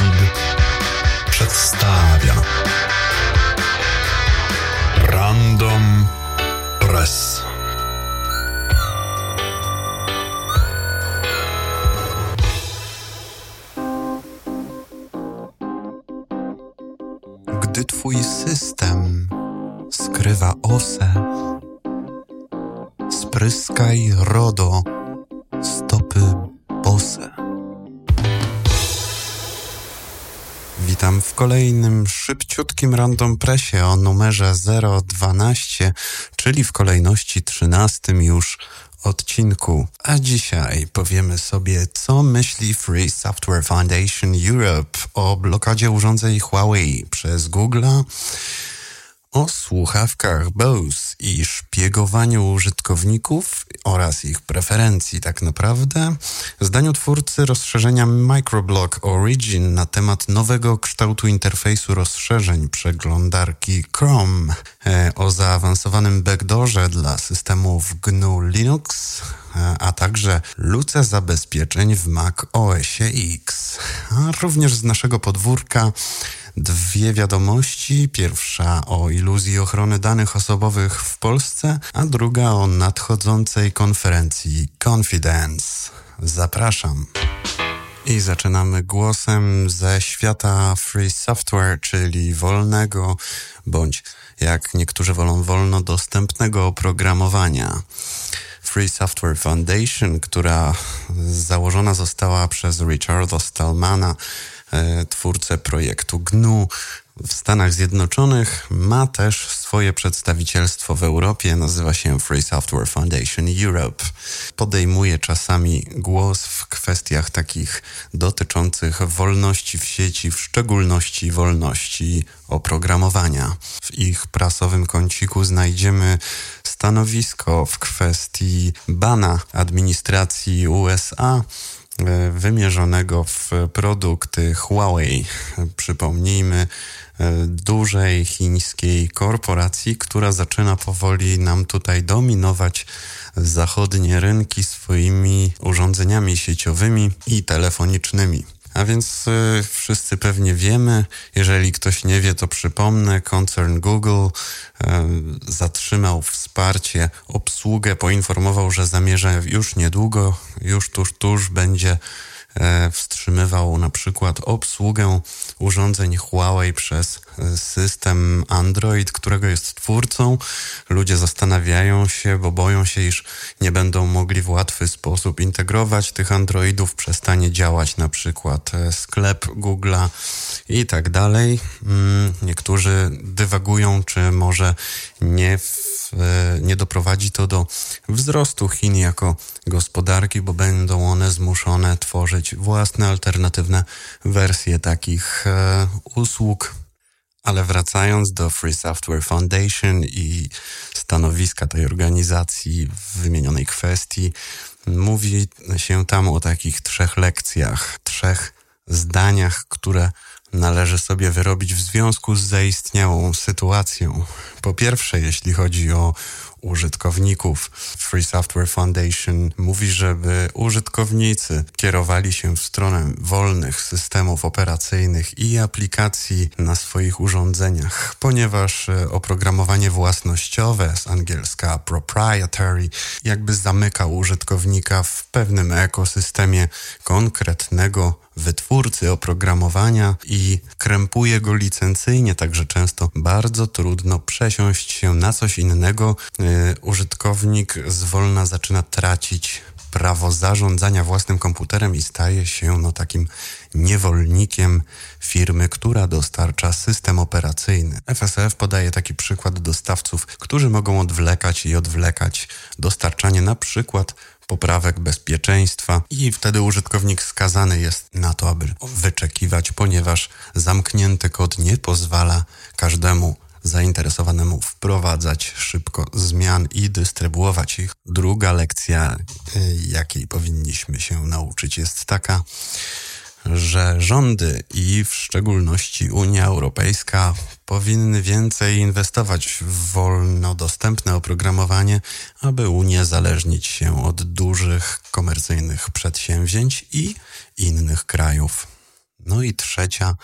Lucid przedstawia kolejnym szybciutkim random pressie o numerze 012, czyli w kolejności 13 już odcinku. A dzisiaj powiemy sobie, co myśli Free Software Foundation Europe o blokadzie urządzeń Huawei przez Google'a, o słuchawkach Bose i szpiegowaniu użytkowników oraz ich preferencji tak naprawdę, zdaniu twórcy rozszerzenia Microblog Origin na temat nowego kształtu interfejsu rozszerzeń przeglądarki Chrome, e, o zaawansowanym backdoorze dla systemów GNU Linux, e, a także luce zabezpieczeń w Mac OS X, a również z naszego podwórka dwie wiadomości. Pierwsza o iluzji ochrony danych osobowych w Polsce, a druga o nadchodzącej konferencji Confidence. Zapraszam. I zaczynamy głosem ze świata free software, czyli wolnego, bądź jak niektórzy wolą, wolno dostępnego oprogramowania. Free Software Foundation, która założona została przez Richarda Stallmana, twórcę projektu GNU w Stanach Zjednoczonych, ma też swoje przedstawicielstwo w Europie, nazywa się Free Software Foundation Europe. Podejmuje czasami głos w kwestiach takich dotyczących wolności w sieci, w szczególności wolności oprogramowania. W ich prasowym kąciku znajdziemy stanowisko w kwestii bana administracji USA E, wymierzonego w produkty Huawei. Przypomnijmy, e, dużej chińskiej korporacji, która zaczyna powoli nam tutaj dominować zachodnie rynki swoimi urządzeniami sieciowymi i telefonicznymi. A więc y, wszyscy pewnie wiemy, jeżeli ktoś nie wie, to przypomnę, koncern Google y, zatrzymał wsparcie, obsługę, poinformował, że zamierza już niedługo, już tuż, tuż będzie wstrzymywał na przykład obsługę urządzeń Huawei przez e, system Android, którego jest twórcą. Ludzie zastanawiają się, bo boją się, iż nie będą mogli w łatwy sposób integrować tych Androidów, przestanie działać na przykład e, sklep Google'a i tak dalej. Mm, niektórzy dywagują, czy może nie w E, nie doprowadzi to do wzrostu Chin jako gospodarki, bo będą one zmuszone tworzyć własne alternatywne wersje takich e, usług. Ale wracając do Free Software Foundation i stanowiska tej organizacji w wymienionej kwestii, mówi się tam o takich trzech lekcjach, trzech zdaniach, które należy sobie wyrobić w związku z zaistniałą sytuacją. Po pierwsze, jeśli chodzi o użytkowników. Free Software Foundation mówi, żeby użytkownicy kierowali się w stronę wolnych systemów operacyjnych i aplikacji na swoich urządzeniach, ponieważ e, oprogramowanie własnościowe z angielska proprietary jakby zamyka użytkownika w pewnym ekosystemie konkretnego wytwórcy oprogramowania i krępuje go licencyjnie, także często bardzo trudno przesiąść się na coś innego. Yy, użytkownik zwolna zaczyna tracić prawo zarządzania własnym komputerem i staje się no, takim niewolnikiem firmy, która dostarcza system operacyjny. FSF podaje taki przykład dostawców, którzy mogą odwlekać i odwlekać dostarczanie na przykład poprawek bezpieczeństwa i wtedy użytkownik skazany jest na to, aby wyczekiwać, ponieważ zamknięty kod nie pozwala każdemu zainteresowanemu wprowadzać szybko zmian i dystrybuować ich. Druga lekcja, y, jakiej powinniśmy się nauczyć, jest taka, że rządy i w szczególności Unia Europejska powinny więcej inwestować w wolno dostępne oprogramowanie, aby uniezależnić się od dużych komercyjnych przedsięwzięć i innych krajów. No i trzecia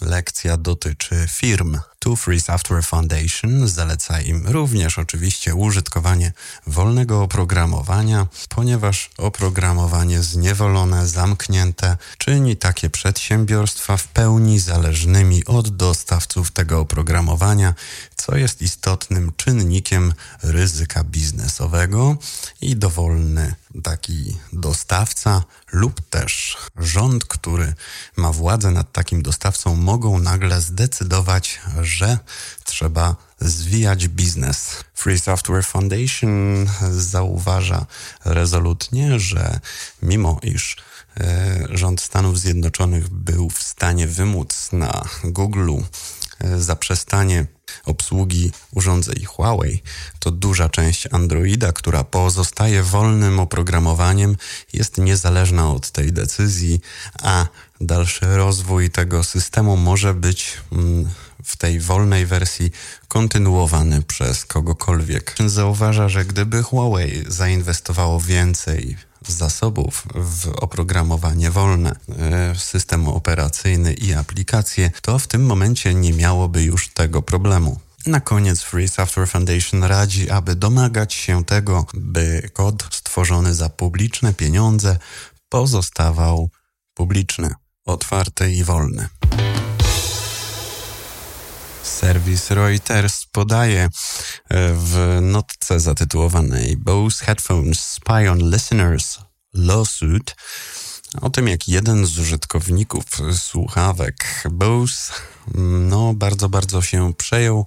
lekcja dotyczy firm. Two Free Software Foundation zaleca im również oczywiście użytkowanie wolnego oprogramowania, ponieważ oprogramowanie zniewolone, zamknięte czyni takie przedsiębiorstwa w pełni zależnymi od dostawców tego oprogramowania, co jest istotnym czynnikiem ryzyka biznesowego i dowolny taki dostawca lub też rząd, który ma władzę nad takim dostawcą, mogą nagle zdecydować, że trzeba zwijać biznes. Free Software Foundation zauważa rezolutnie, że mimo iż e, rząd Stanów Zjednoczonych był w stanie wymóc na Google e, zaprzestanie obsługi urządzeń Huawei, to duża część Androida, która pozostaje wolnym oprogramowaniem, jest niezależna od tej decyzji, a dalszy rozwój tego systemu może być mm, w tej wolnej wersji kontynuowany przez kogokolwiek. Zauważa, że gdyby Huawei zainwestowało więcej zasobów w oprogramowanie wolne, e, system operacyjny i aplikacje, to w tym momencie nie miałoby już tego problemu. Na koniec Free Software Foundation radzi, aby domagać się tego, by kod stworzony za publiczne pieniądze pozostawał publiczny, otwarty i wolny. Serwis Reuters podaje e, w notce zatytułowanej Bose Headphones Spy on Listeners Lawsuit o tym, jak jeden z użytkowników słuchawek Bose no, bardzo, bardzo się przejął,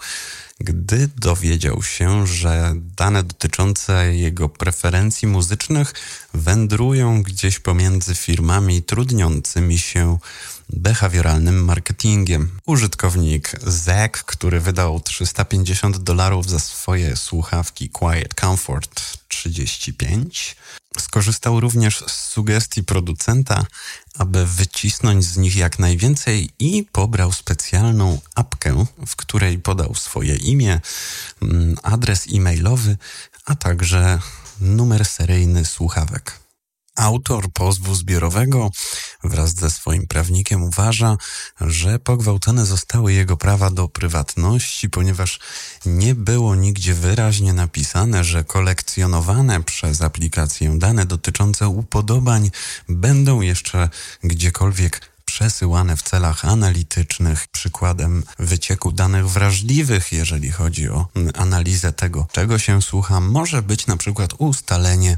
gdy dowiedział się, że dane dotyczące jego preferencji muzycznych wędrują gdzieś pomiędzy firmami trudniącymi się behawioralnym marketingiem. Użytkownik Zack, który wydał 350 dolarów za swoje słuchawki Quiet Comfort 35, skorzystał również z sugestii producenta, aby wycisnąć z nich jak najwięcej i pobrał specjalną apkę, w której podał swoje imię, mm, adres e-mailowy, a także numer seryjny słuchawek. Autor pozwu zbiorowego wraz ze swoim prawnikiem uważa, że pogwałcone zostały jego prawa do prywatności, ponieważ nie było nigdzie wyraźnie napisane, że kolekcjonowane przez aplikację dane dotyczące upodobań będą jeszcze gdziekolwiek przesyłane w celach analitycznych. Przykładem wycieku danych wrażliwych, jeżeli chodzi o analizę tego, czego się słucha, może być na przykład ustalenie,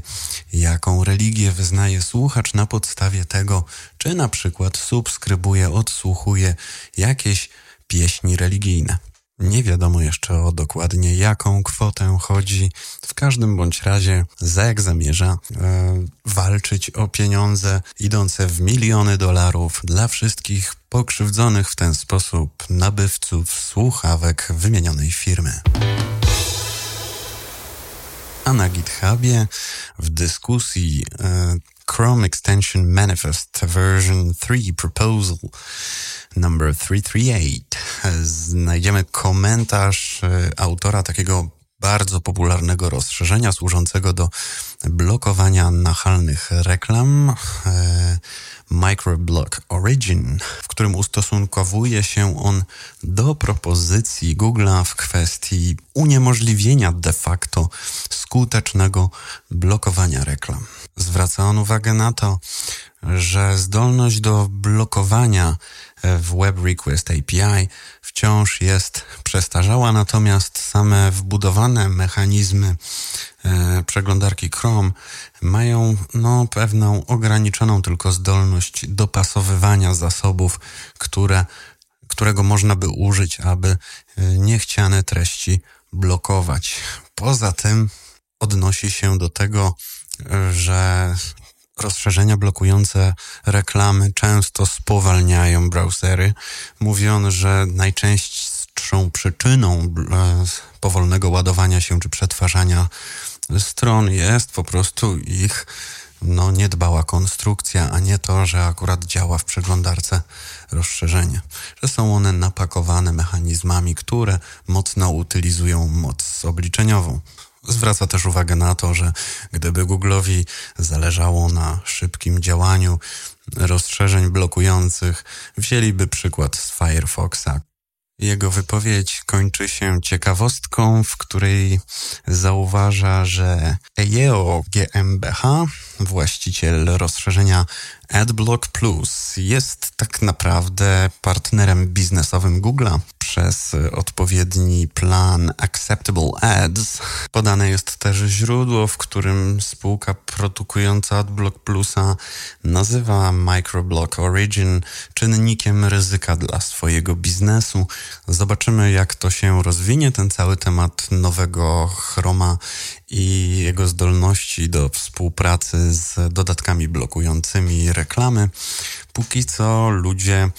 jaką religię wyznaje słuchacz na podstawie tego, czy na przykład subskrybuje, odsłuchuje jakieś pieśni religijne. Nie wiadomo jeszcze o dokładnie jaką kwotę chodzi. W każdym bądź razie ZEK zamierza e, walczyć o pieniądze idące w miliony dolarów dla wszystkich pokrzywdzonych w ten sposób nabywców słuchawek wymienionej firmy. A na GitHubie w dyskusji e, Chrome Extension Manifest version 3 proposal number 338 znajdziemy komentarz e, autora takiego bardzo popularnego rozszerzenia służącego do blokowania nachalnych reklam e, Microblock Origin, w którym ustosunkowuje się on do propozycji Google'a w kwestii uniemożliwienia de facto skutecznego blokowania reklam. Zwraca on uwagę na to, że zdolność do blokowania w Web Request API wciąż jest przestarzała, natomiast same wbudowane mechanizmy e, przeglądarki Chrome mają no, pewną ograniczoną tylko zdolność dopasowywania zasobów, które, którego można by użyć, aby e, niechciane treści blokować. Poza tym odnosi się do tego, że rozszerzenia blokujące reklamy często spowalniają browsery. Mówiono, że najczęstszą przyczyną e, powolnego ładowania się czy przetwarzania stron jest po prostu ich no, niedbała konstrukcja, a nie to, że akurat działa w przeglądarce rozszerzenie. Że są one napakowane mechanizmami, które mocno utylizują moc obliczeniową. Zwraca też uwagę na to, że gdyby Google'owi zależało na szybkim działaniu rozszerzeń blokujących, wzięliby przykład z Firefoxa. Jego wypowiedź kończy się ciekawostką, w której zauważa, że EJEO GmbH, właściciel rozszerzenia AdBlock Plus, jest tak naprawdę partnerem biznesowym Google'a. Przez odpowiedni plan Acceptable Ads podane jest też źródło, w którym spółka produkująca AdBlock Plusa nazywa Microblock Origin czynnikiem ryzyka dla swojego biznesu. Zobaczymy, jak to się rozwinie, ten cały temat nowego Chroma i jego zdolności do współpracy z dodatkami blokującymi reklamy. Póki co ludzie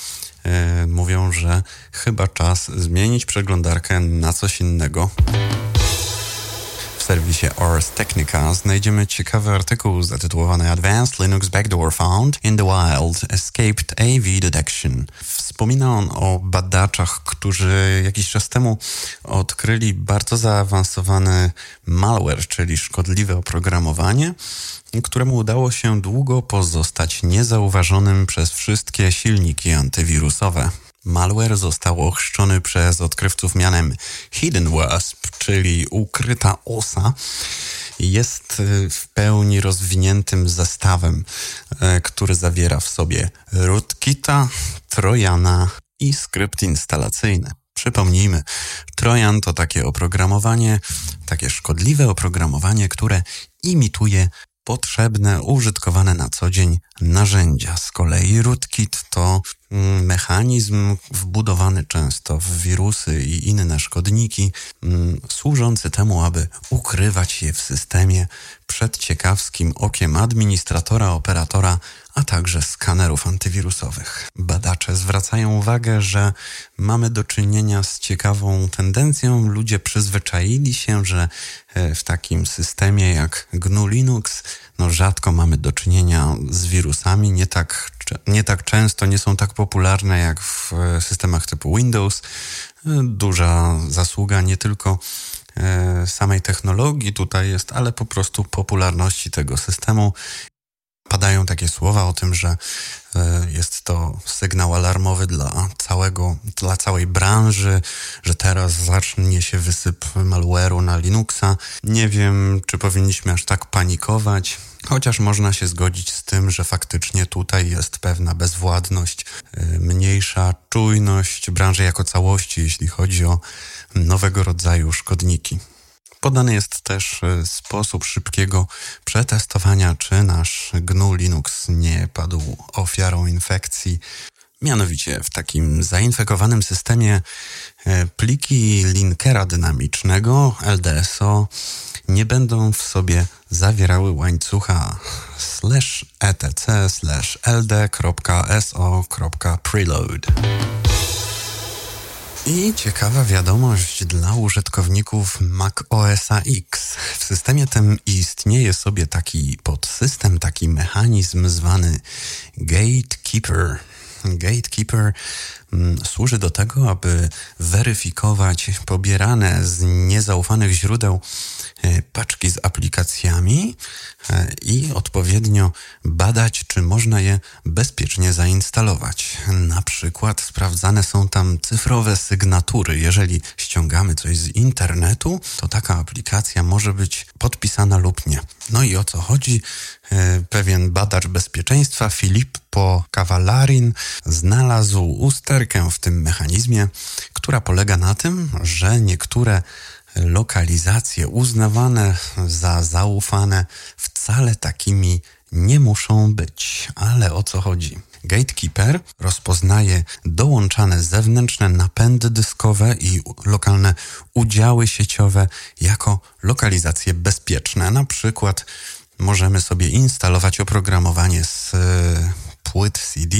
mówią, że chyba czas zmienić przeglądarkę na coś innego serwisie Ars Technica znajdziemy ciekawy artykuł zatytułowany Advanced Linux Backdoor Found in the Wild Escaped AV Detection. Wspomina on o badaczach, którzy jakiś czas temu odkryli bardzo zaawansowany malware, czyli szkodliwe oprogramowanie, któremu udało się długo pozostać niezauważonym przez wszystkie silniki antywirusowe. Malware został ochrzczony przez odkrywców mianem Hidden Wasp, czyli ukryta osa. Jest y, w pełni rozwiniętym zestawem, y, który zawiera w sobie rootkita, trojana i skrypt instalacyjny. Przypomnijmy, Trojan to takie oprogramowanie, takie szkodliwe oprogramowanie, które imituje potrzebne, użytkowane na co dzień narzędzia. Z kolei rootkit to mm, mechanizm wbudowany często w wirusy i inne szkodniki, mm, służący temu, aby ukrywać je w systemie przed ciekawskim okiem administratora, operatora, a także skanerów antywirusowych. Badacze zwracają uwagę, że mamy do czynienia z ciekawą tendencją. Ludzie przyzwyczaili się, że e, w takim systemie jak GNU Linux no rzadko mamy do czynienia z wirusami, nie tak, nie tak często, nie są tak popularne jak w e, systemach typu Windows. E, duża zasługa nie tylko samej technologii tutaj jest, ale po prostu popularności tego systemu. Padają takie słowa o tym, że jest to sygnał alarmowy dla całego, dla całej branży, że teraz zacznie się wysyp malware'u na Linuxa. Nie wiem, czy powinniśmy aż tak panikować. Chociaż można się zgodzić z tym, że faktycznie tutaj jest pewna bezwładność, y, mniejsza czujność branży jako całości, jeśli chodzi o nowego rodzaju szkodniki. Podany jest też y, sposób szybkiego przetestowania, czy nasz GNU Linux nie padł ofiarą infekcji. Mianowicie w takim zainfekowanym systemie y, pliki linkera dynamicznego LDSO nie będą w sobie zawierały łańcucha slash etc slash ld.so.preload. I ciekawa wiadomość dla użytkowników Mac OS X. W systemie tym istnieje sobie taki podsystem, taki mechanizm zwany Gatekeeper. Gatekeeper mm, służy do tego, aby weryfikować pobierane z niezaufanych źródeł E, paczki z aplikacjami e, i odpowiednio badać, czy można je bezpiecznie zainstalować. Na przykład sprawdzane są tam cyfrowe sygnatury. Jeżeli ściągamy coś z internetu, to taka aplikacja może być podpisana lub nie. No i o co chodzi? E, pewien badacz bezpieczeństwa Filippo Cavallarin znalazł usterkę w tym mechanizmie, która polega na tym, że niektóre lokalizacje uznawane za zaufane wcale takimi nie muszą być. Ale o co chodzi? Gatekeeper rozpoznaje dołączane zewnętrzne napędy dyskowe i lokalne udziały sieciowe jako lokalizacje bezpieczne. Na przykład możemy sobie instalować oprogramowanie z płyt CD,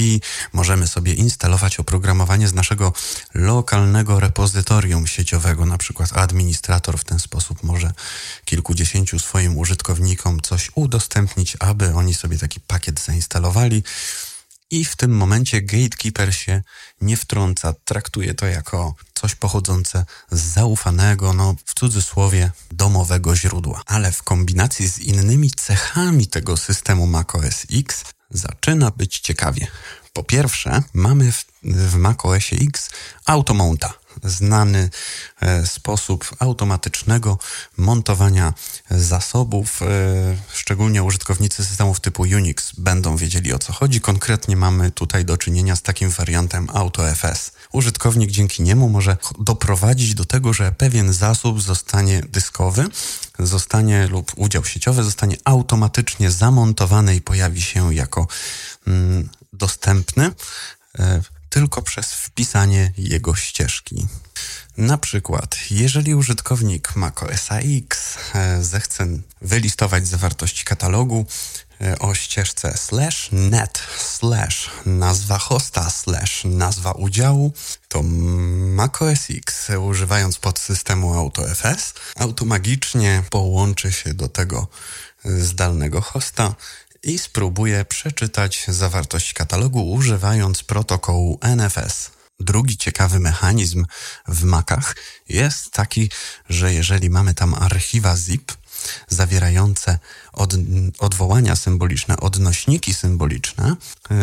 możemy sobie instalować oprogramowanie z naszego lokalnego repozytorium sieciowego. Na przykład administrator w ten sposób może kilkudziesięciu swoim użytkownikom coś udostępnić, aby oni sobie taki pakiet zainstalowali. I w tym momencie gatekeeper się nie wtrąca, traktuje to jako coś pochodzące z zaufanego, no w cudzysłowie, domowego źródła. Ale w kombinacji z innymi cechami tego systemu macOS X zaczyna być ciekawie. Po pierwsze, mamy w, w macOSie X automonta znany e, sposób automatycznego montowania zasobów. E, szczególnie użytkownicy systemów typu Unix będą wiedzieli o co chodzi. Konkretnie mamy tutaj do czynienia z takim wariantem AutoFS. Użytkownik dzięki niemu może doprowadzić do tego, że pewien zasób zostanie dyskowy, zostanie lub udział sieciowy zostanie automatycznie zamontowany i pojawi się jako mm, dostępny e, tylko przez wpisanie jego ścieżki. Na przykład, jeżeli użytkownik Mac OS X e, zechce wylistować zawartości katalogu e, o ścieżce slash net slash nazwa hosta slash nazwa udziału, to Mac OS X używając podsystemu AutoFS automagicznie połączy się do tego zdalnego hosta i spróbuję przeczytać zawartość katalogu używając protokołu NFS. Drugi ciekawy mechanizm w Macach jest taki, że jeżeli mamy tam archiwa zip zawierające od, odwołania symboliczne, odnośniki symboliczne, yy,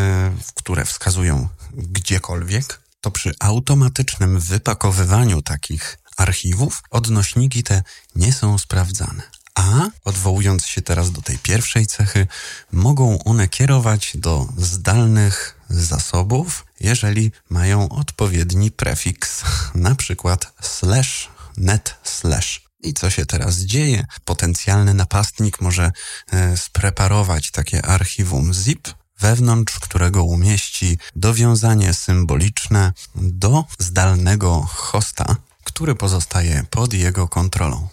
które wskazują gdziekolwiek, to przy automatycznym wypakowywaniu takich archiwów odnośniki te nie są sprawdzane. A odwołując się teraz do tej pierwszej cechy, mogą one kierować do zdalnych zasobów, jeżeli mają odpowiedni prefiks, na przykład slash, net slash. I co się teraz dzieje? Potencjalny napastnik może e, spreparować takie archiwum zip, wewnątrz którego umieści dowiązanie symboliczne do zdalnego hosta, który pozostaje pod jego kontrolą.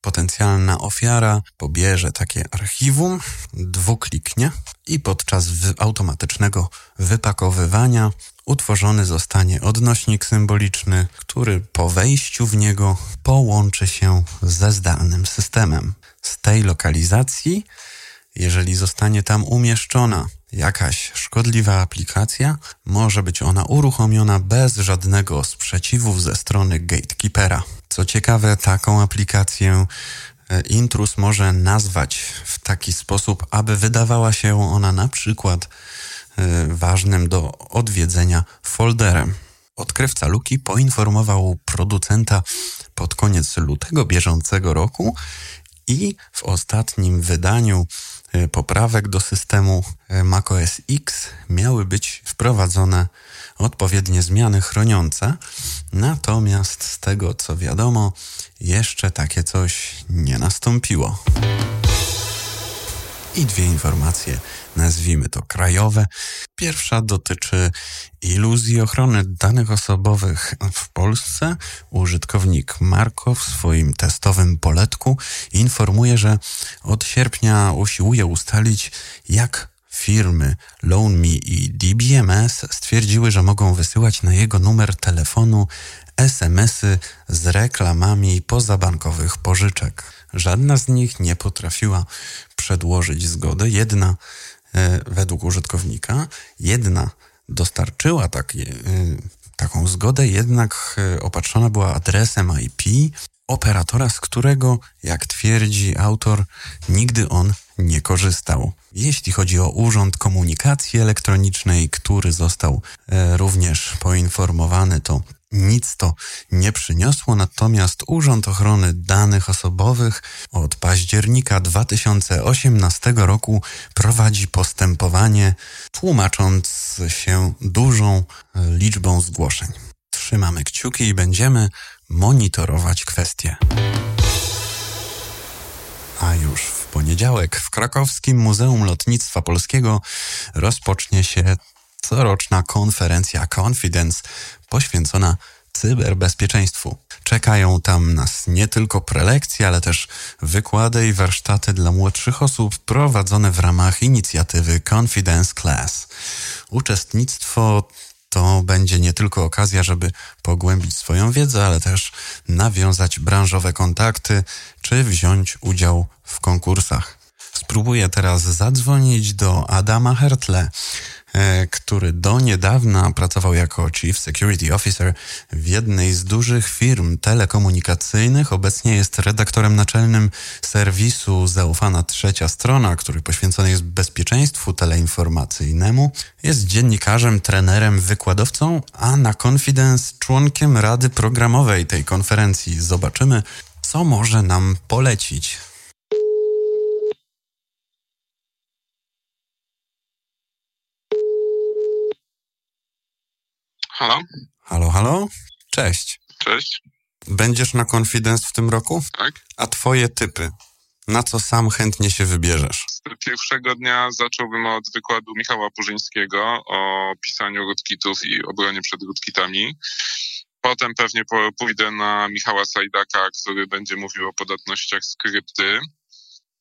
Potencjalna ofiara pobierze takie archiwum, dwukliknie i podczas automatycznego wypakowywania utworzony zostanie odnośnik symboliczny, który po wejściu w niego połączy się ze zdalnym systemem. Z tej lokalizacji, jeżeli zostanie tam umieszczona jakaś szkodliwa aplikacja, może być ona uruchomiona bez żadnego sprzeciwu ze strony gatekeepera. Co ciekawe, taką aplikację e, intrus może nazwać w taki sposób, aby wydawała się ona na przykład e, ważnym do odwiedzenia folderem. Odkrywca Luki poinformował producenta pod koniec lutego bieżącego roku i w ostatnim wydaniu e, poprawek do systemu macOS X miały być wprowadzone odpowiednie zmiany chroniące, natomiast z tego co wiadomo, jeszcze takie coś nie nastąpiło. I dwie informacje, nazwijmy to krajowe. Pierwsza dotyczy iluzji ochrony danych osobowych w Polsce. Użytkownik Marko w swoim testowym poletku informuje, że od sierpnia usiłuje ustalić, jak firmy LoanMe i DBMS stwierdziły, że mogą wysyłać na jego numer telefonu SMS-y z reklamami pozabankowych pożyczek. Żadna z nich nie potrafiła przedłożyć zgody. Jedna e, według użytkownika, jedna dostarczyła takie, e, taką zgodę, jednak e, opatrzona była adresem IP operatora, z którego, jak twierdzi autor, nigdy on nie korzystał. Jeśli chodzi o Urząd Komunikacji Elektronicznej, który został e, również poinformowany, to nic to nie przyniosło, natomiast Urząd Ochrony Danych Osobowych od października 2018 roku prowadzi postępowanie, tłumacząc się dużą e, liczbą zgłoszeń. Trzymamy kciuki i będziemy monitorować kwestię. A już w poniedziałek w krakowskim Muzeum Lotnictwa Polskiego rozpocznie się coroczna konferencja Confidence poświęcona cyberbezpieczeństwu. Czekają tam nas nie tylko prelekcje, ale też wykłady i warsztaty dla młodszych osób prowadzone w ramach inicjatywy Confidence Class. Uczestnictwo to będzie nie tylko okazja, żeby pogłębić swoją wiedzę, ale też nawiązać branżowe kontakty czy wziąć udział w konkursach. Spróbuję teraz zadzwonić do Adama Hertle, e, który do niedawna pracował jako Chief Security Officer w jednej z dużych firm telekomunikacyjnych. Obecnie jest redaktorem naczelnym serwisu Zaufana Trzecia Strona, który poświęcony jest bezpieczeństwu teleinformacyjnemu. Jest dziennikarzem, trenerem, wykładowcą, a na Confidence członkiem rady programowej tej konferencji. Zobaczymy, co może nam polecić. Halo? Halo, halo? Cześć. Cześć. Będziesz na Confidence w tym roku? Tak. A twoje typy? Na co sam chętnie się wybierzesz? Pierwszego dnia zacząłbym od wykładu Michała Purzyńskiego o pisaniu rootkitów i obronie przed rootkitami. Potem pewnie pójdę na Michała Sajdaka, który będzie mówił o podatnościach skrypty.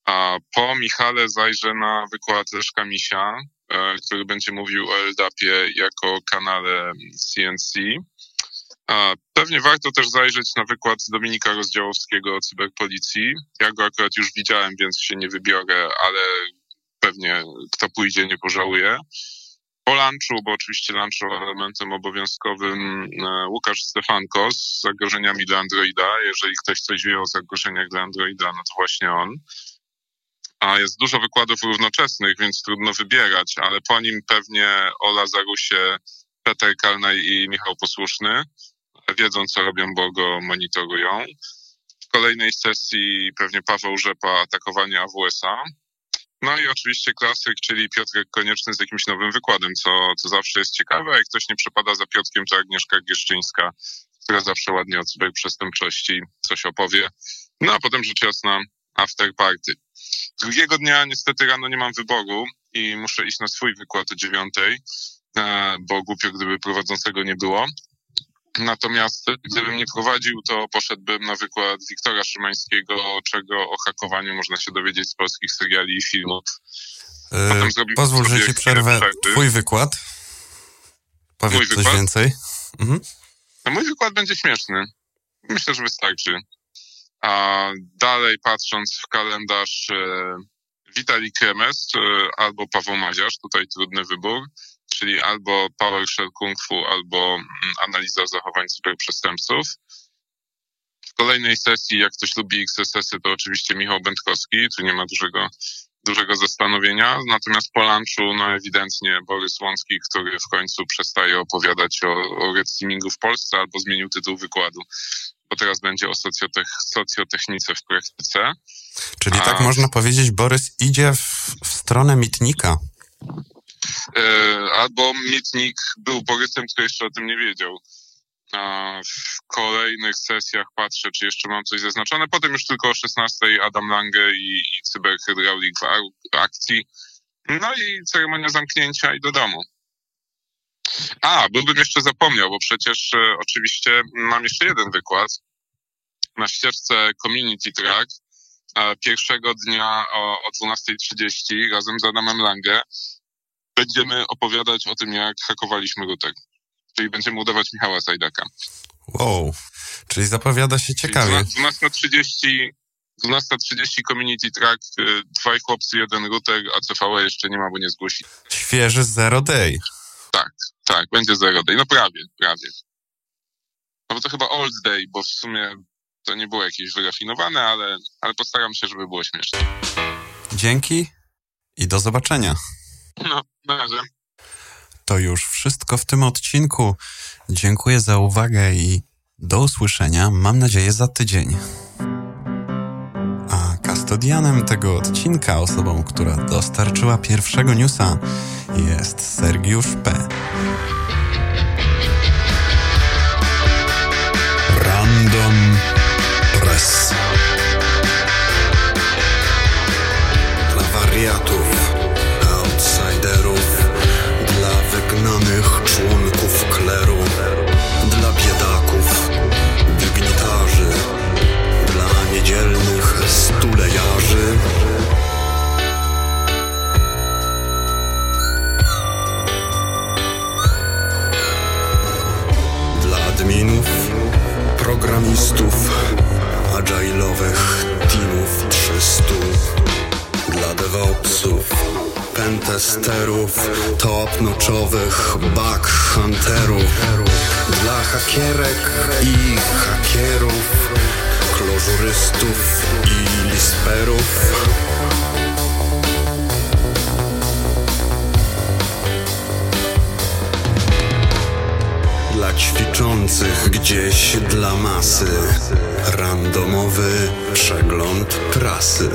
A po Michale zajrzę na wykład Leszka Misia, który będzie mówił o LDAP-ie jako kanale CNC. Pewnie warto też zajrzeć na wykład Dominika Rozdziałowskiego o cyberpolicji. Ja go akurat już widziałem, więc się nie wybiorę, ale pewnie kto pójdzie nie pożałuje. Po lunchu, bo oczywiście lunchu elementem obowiązkowym e, Łukasz Stefanko z zagrożeniami dla Androida. Jeżeli ktoś coś wie o zagrożeniach dla Androida, no to właśnie on. A jest dużo wykładów równoczesnych, więc trudno wybierać, ale po nim pewnie Ola Zarusie, Peter Kalnaj i Michał Posłuszny wiedzą, co robią, bo go monitorują. W kolejnej sesji pewnie Paweł Rzepa, atakowanie AWS-a. No i oczywiście klasyk, czyli Piotrek Konieczny z jakimś nowym wykładem, co, co zawsze jest ciekawe. Jak ktoś nie przepada za Piotrkiem, to Agnieszka Gieszczyńska, która zawsze ładnie o cyberprzestępczości coś opowie. No a potem rzecz jasna after party. Drugiego dnia niestety rano nie mam wyboru i muszę iść na swój wykład o dziewiątej, e, bo głupio gdyby prowadzącego nie było. Natomiast gdybym nie prowadził, to poszedłbym na wykład Wiktora Szymańskiego, czego o hakowaniu można się dowiedzieć z polskich seriali i filmów. Yy, pozwól, że ci przerwę. Twój wykład. Powiedz mój coś wykład? więcej. Mhm. No, mój wykład będzie śmieszny. Myślę, że wystarczy. A dalej patrząc w kalendarz e, Witali Kremes e, albo Paweł Maziarz, tutaj trudny wybór czyli albo PowerShell Kung Fu, albo mm, analiza zachowań cyberprzestępców. W kolejnej sesji, jak ktoś lubi XSS-y, to oczywiście Michał Będkowski, tu nie ma dużego, dużego zastanowienia. Natomiast po lunchu, no ewidentnie Borys Łącki, który w końcu przestaje opowiadać o, o red w Polsce albo zmienił tytuł wykładu bo teraz będzie o socjotech, socjotechnice w praktyce. Czyli tak A... tak można powiedzieć, Borys idzie w, w stronę mitnika. E, albo Mitnik był Borysem, który jeszcze o tym nie wiedział. A w kolejnych sesjach patrzę, czy jeszcze mam coś zaznaczone. Potem już tylko o 16 Adam Lange i, i cyberhydraulik w akcji. No i ceremonia zamknięcia i do domu. A, byłbym jeszcze zapomniał, bo przecież e, oczywiście mam jeszcze jeden wykład na ścieżce Community Track e, pierwszego dnia o, o 12.30 razem z Adamem Lange będziemy opowiadać o tym, jak hakowaliśmy router. Czyli będziemy udawać Michała Sajdaka. Wow, czyli zapowiada się ciekawie. 12.30 12.30 Community Track, y, dwaj chłopcy, jeden router, a CVE jeszcze nie ma, bo nie zgłosi. Świeży Zero Day. Tak, będzie Zero Day. No prawie, prawie. No bo to chyba Old Day, bo w sumie to nie było jakieś wyrafinowane, ale, ale postaram się, żeby było śmieszne. Dzięki i do zobaczenia. No, na razie. To już wszystko w tym odcinku. Dziękuję za uwagę i do usłyszenia, mam nadzieję, za tydzień. A kastodianem tego odcinka, osobą, która dostarczyła pierwszego newsa, jest Sergiusz P. Random programistów, agile'owych teamów 300 Dla devopsów, pentesterów, top noczowych, bug hunterów. Dla hakierek i hakierów, klożurystów i lisperów. Ćwiczących gdzieś dla masy. Randomowy przegląd prasy